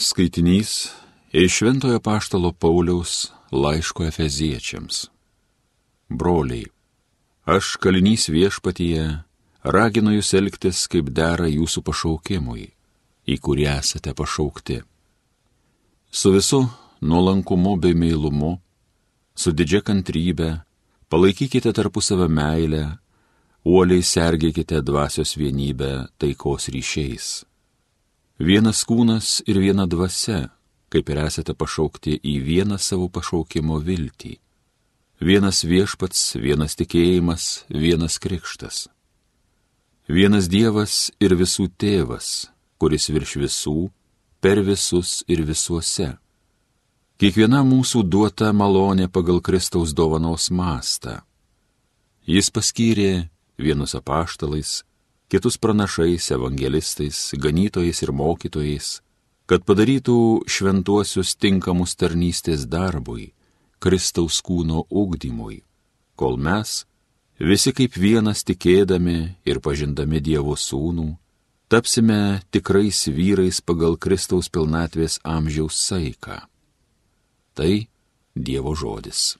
Skaitinys iš Šventojo Paštalo Pauliaus laiško Efeziečiams. Broliai, aš kalinys viešpatyje raginu jūs elgtis kaip dera jūsų pašaukimui, į kurį esate pašaukti. Su visu nuolankumu bei meilumu, su didžia kantrybė, palaikykite tarpusavę meilę, uoliai sergėkite dvasios vienybę taikos ryšiais Vienas kūnas ir viena dvasia, kaip ir esate pašaukti į vieną savo pašaukimo viltį. Vienas viešpats, vienas tikėjimas, vienas krikštas. Vienas Dievas ir visų tėvas, kuris virš visų, per visus ir visuose. Kiekviena mūsų duota malonė pagal Kristaus dovanos mastą. Jis paskyrė vienus apaštalais, kitus pranašais, evangelistais, ganytojais ir mokytojais, kad padarytų šventuosius tinkamus tarnystės darbui, Kristaus kūno ugdymui, kol mes, visi kaip vienas tikėdami ir pažindami Dievo sūnų, tapsime tikrais vyrais pagal Kristaus pilnatvės amžiaus saiką. Tai Dievo žodis.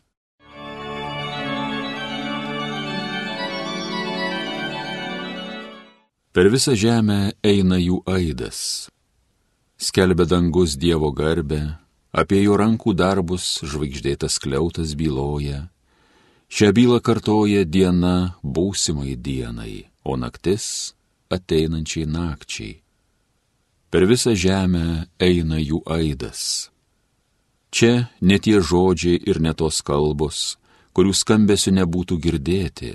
Per visą žemę eina jų aidas. Skelbia dangus Dievo garbę, apie jo rankų darbus žvaigždėtas kliautas byloja. Šią bylą kartoja diena būsimai dienai, o naktis ateinančiai nakčiai. Per visą žemę eina jų aidas. Čia ne tie žodžiai ir ne tos kalbos, kurių skambesių nebūtų girdėti.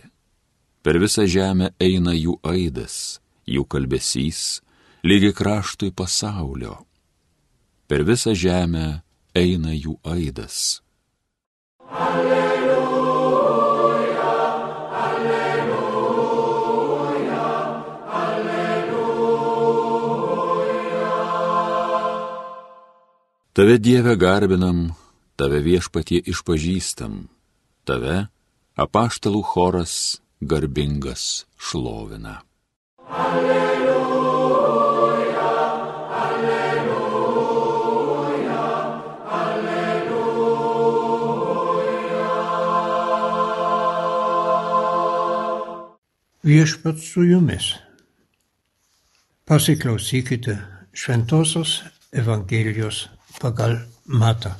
Per visą žemę eina jų aidas jų kalbesys, lygiai kraštui pasaulio. Per visą žemę eina jų aidas. Alleluja, alleluja, alleluja. Tave Dieve garbinam, tave viešpatie išpažįstam, tave apaštalų choras garbingas šlovina. Viešpat su jumis. Pasiklausykite Šventojios Evangelijos pagal Matą.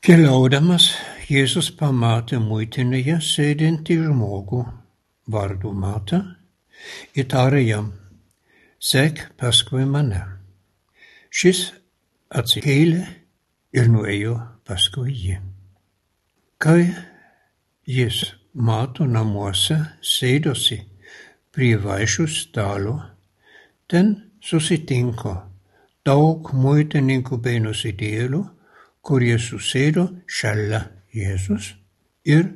Keliaudamas Jėzus pamatė muitinėje sėdintį žmogų vardu Mata, įtarė jam, sek paskui mane. Šis atsikėlė ir nuėjo paskui jį. Kai jis mato namuose sėdosi prie vaišių stalo, ten susitinko daug muitininkų bei nusidėlių, kurie susėdo šalia Jėzus ir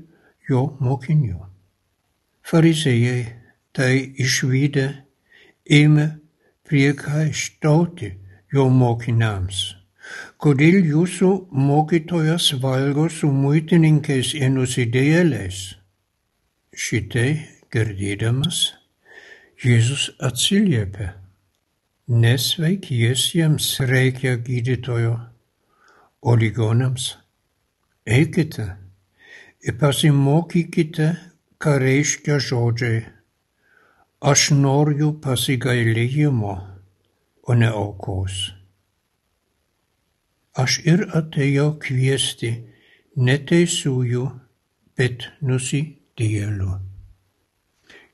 jo mokinių. Fariziejai tai išvykę ėmė priekaištauti jo mokiniams. Kodėl jūsų mokytojas valgo su muitininkais ir nusidėjėliais? Šitai girdėdamas, Jėzus atsiliepė, nesveikiesiems reikia gydytojo, o ligonams eikite ir pasimokykite ką reiškia žodžiai aš noriu pasigailėjimo, o ne aukos. Aš ir atėjau kviesti neteisiųjų, bet nusidėlių.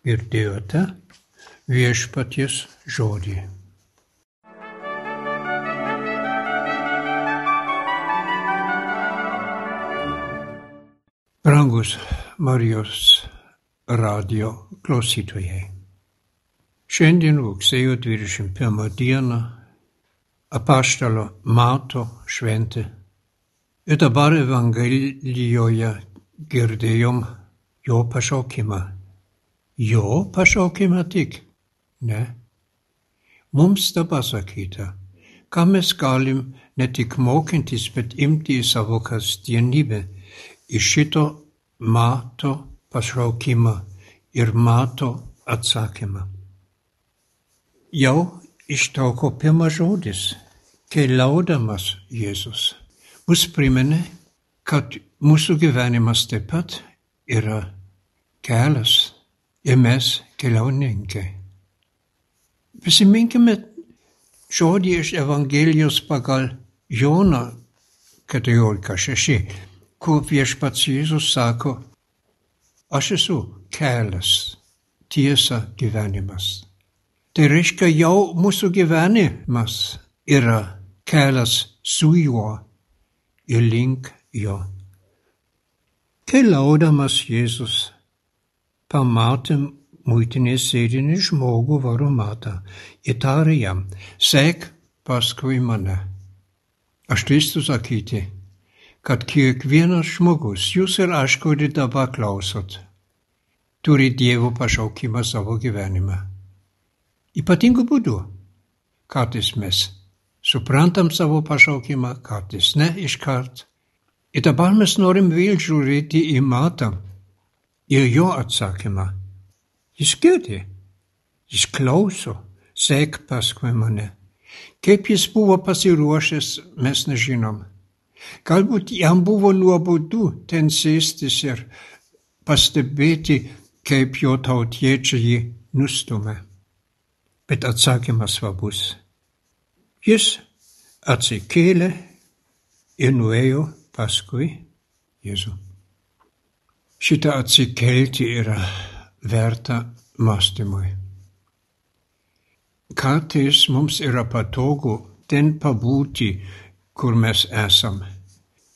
Girdėjote viešpaties žodį. Brangus Marijos radio klausytojai. Šiandien rugsėjo 21 dieną apaštalo Mato šventė ir dabar Evangelijoje girdėjom jo pašaukimą. Jo pašaukimą tik, ne? Mums dabar sakyta, ką mes galim ne tik mokintis, bet imti į savo kasdienybę iš šito mato pašaukimą ir mato atsakymą. Jau ištrauko pirmas žodis - keliaudamas Jėzus. Mus primena, kad mūsų gyvenimas taip pat yra kelias ir mes keliauninkai. Prisiminkime žodį iš Evangelijos pagal Joną 14.6, kur viešpats Jėzus sako, aš esu kelias, tiesa gyvenimas. Tai reiškia, jau mūsų gyvenimas yra kelias su juo ir link jo. Keliaudamas Jėzus pamatė muitinės sėdinį žmogų varomatą, įtarė jam, sek paskui mane. Aš drįstu sakyti, kad kiekvienas žmogus, jūs ir aš, kuri dabar klausot, turi Dievo pašaukimą savo gyvenime. Ypatingu būdu. Kartais mes suprantam savo pašaukimą, kartais ne iškart. Ir dabar mes norim vėl žiūrėti į matą ir jo atsakymą. Jis girdi, jis klauso, sek paskui mane. Kaip jis buvo pasiruošęs, mes nežinom. Galbūt jam buvo nuobodu ten sėstis ir pastebėti, kaip jo tautiečiai jį nustumė. Bet atsakymas svarbus. Jis atsikėlė ir nuėjo paskui Jėzų. Šitą atsikelti yra verta mąstymui. Kartais mums yra patogu ten pabūti, kur mes esam.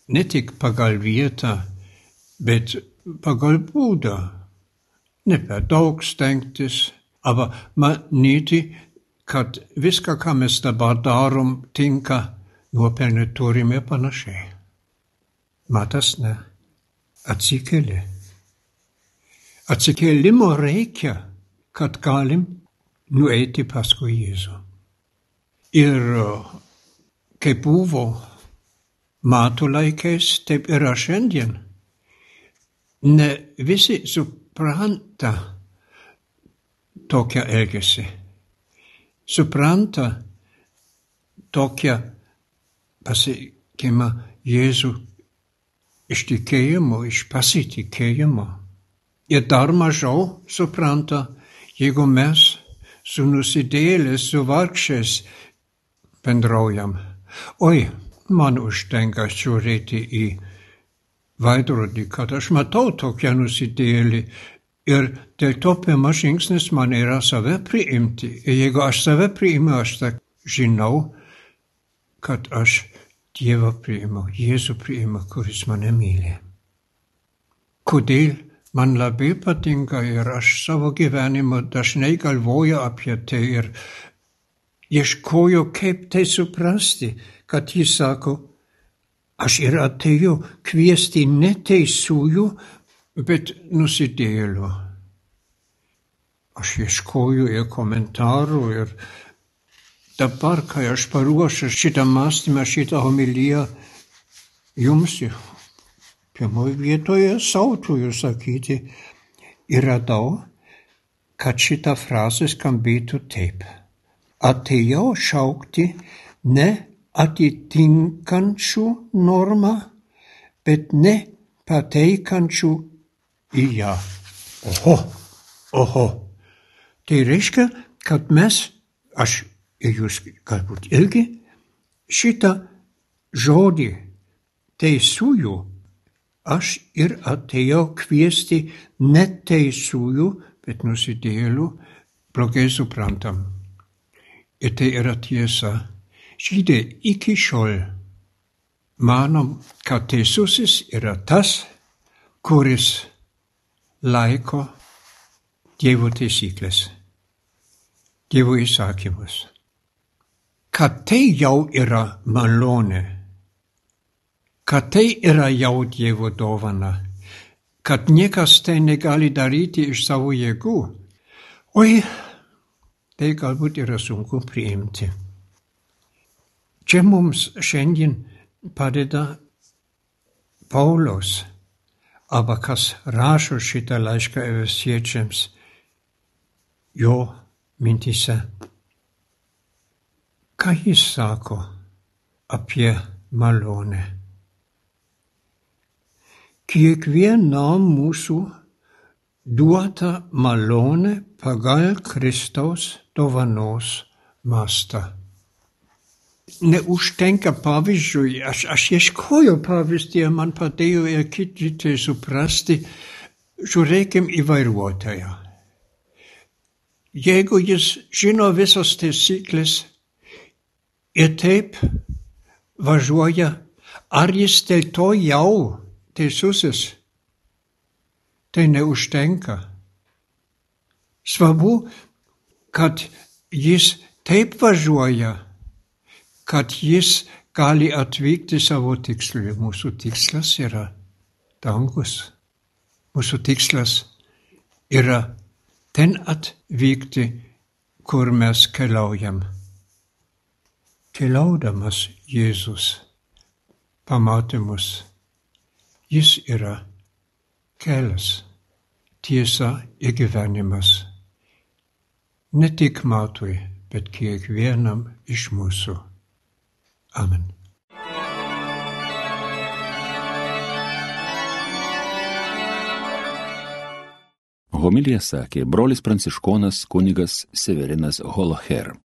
Ne tik pagal vietą, bet pagal būdą. Ne per daug stengtis, aber manyti, kad viską, ką mes dabar darom, tinka nuopelnė ir panašiai. Matas ne, atsikeli. Atsikėlimo reikia, kad galim nueiti paskui Jėzų. Ir kaip buvo matų laikais, taip yra šiandien. Ne visi supranta tokią elgesį. Supranta tokią pasiekimą Jėzų iš tikėjimo, iš pasitikėjimo. Ir dar mažiau supranta, jeigu mes su nusidėlės, su vargšiais bendraujam. Oi, man užtenka žiūrėti į veidrodį, kad aš matau tokią nusidėlį ir dėl to pirmas žingsnis man yra save priimti. Ir jeigu aš save priimu, aš žinau, kad aš Dievą priimu, Jėzų priimu, kuris mane myli. Kodėl man labai patinka ir aš savo gyvenimo dažnai galvoju apie tai ir ieškoju, kaip tai suprasti, kad jis sako, aš ir atėjau kviesti ne teisųjų, bet nusidėlių. Aš ieškoju ir komentarų ir dabar, kai aš paruošiu šitą mąstymą, šitą homiliją, jums Pirmoje vietoje sau turiu sakyti ir radau, kad šita frazė skambėtų taip. Atėjau šaukti ne atitinkančių normą, bet ne pateikančių į ją. Oho, oho. Tai reiškia, kad mes, aš ir jūs galbūt irgi, šitą žodį teisųjų aš ir atėjau kviesti ne teisųjų, bet nusidėlių, blogai suprantam. Ir tai yra tiesa. Žydai iki šiol manom, kad teisusis yra tas, kuris laiko Dievo taisyklės, Dievo įsakymus. Kad tai jau yra malonė kad tai yra jau Dievo dovana, kad niekas tai negali daryti iš savo jėgų. Oi, tai galbūt yra sunku priimti. Čia mums šiandien padeda Paulius, arba kas rašo šitą laišką Efesiečiams, jo mintise. Ką jis sako apie malonę. Kiekvienam mūsų duota malonė pagal Kristaus dovanos mastą. Neužtenka pavyzdžiui, aš, aš ieškojau pavyzdį, man padėjo ir kiti tai suprasti, žiūrėkim į vairuotoją. Jeigu jis žino visas taisyklės ir taip važiuoja, ar jis dėl to jau teisusis? Tai neužtenka. Svarbu, kad jis taip važiuoja, kad jis gali atvykti savo tikslui. Mūsų tikslas yra dangus. Mūsų tikslas yra ten atvykti, kur mes keliaujam. Keliaudamas Jėzus pamatė mus. Jis yra kelias, tiesa ir gyvenimas. Ne tik matui, bet kiekvienam iš mūsų. Amen. Homilija sakė brolis pranciškonas kunigas Severinas Holoher.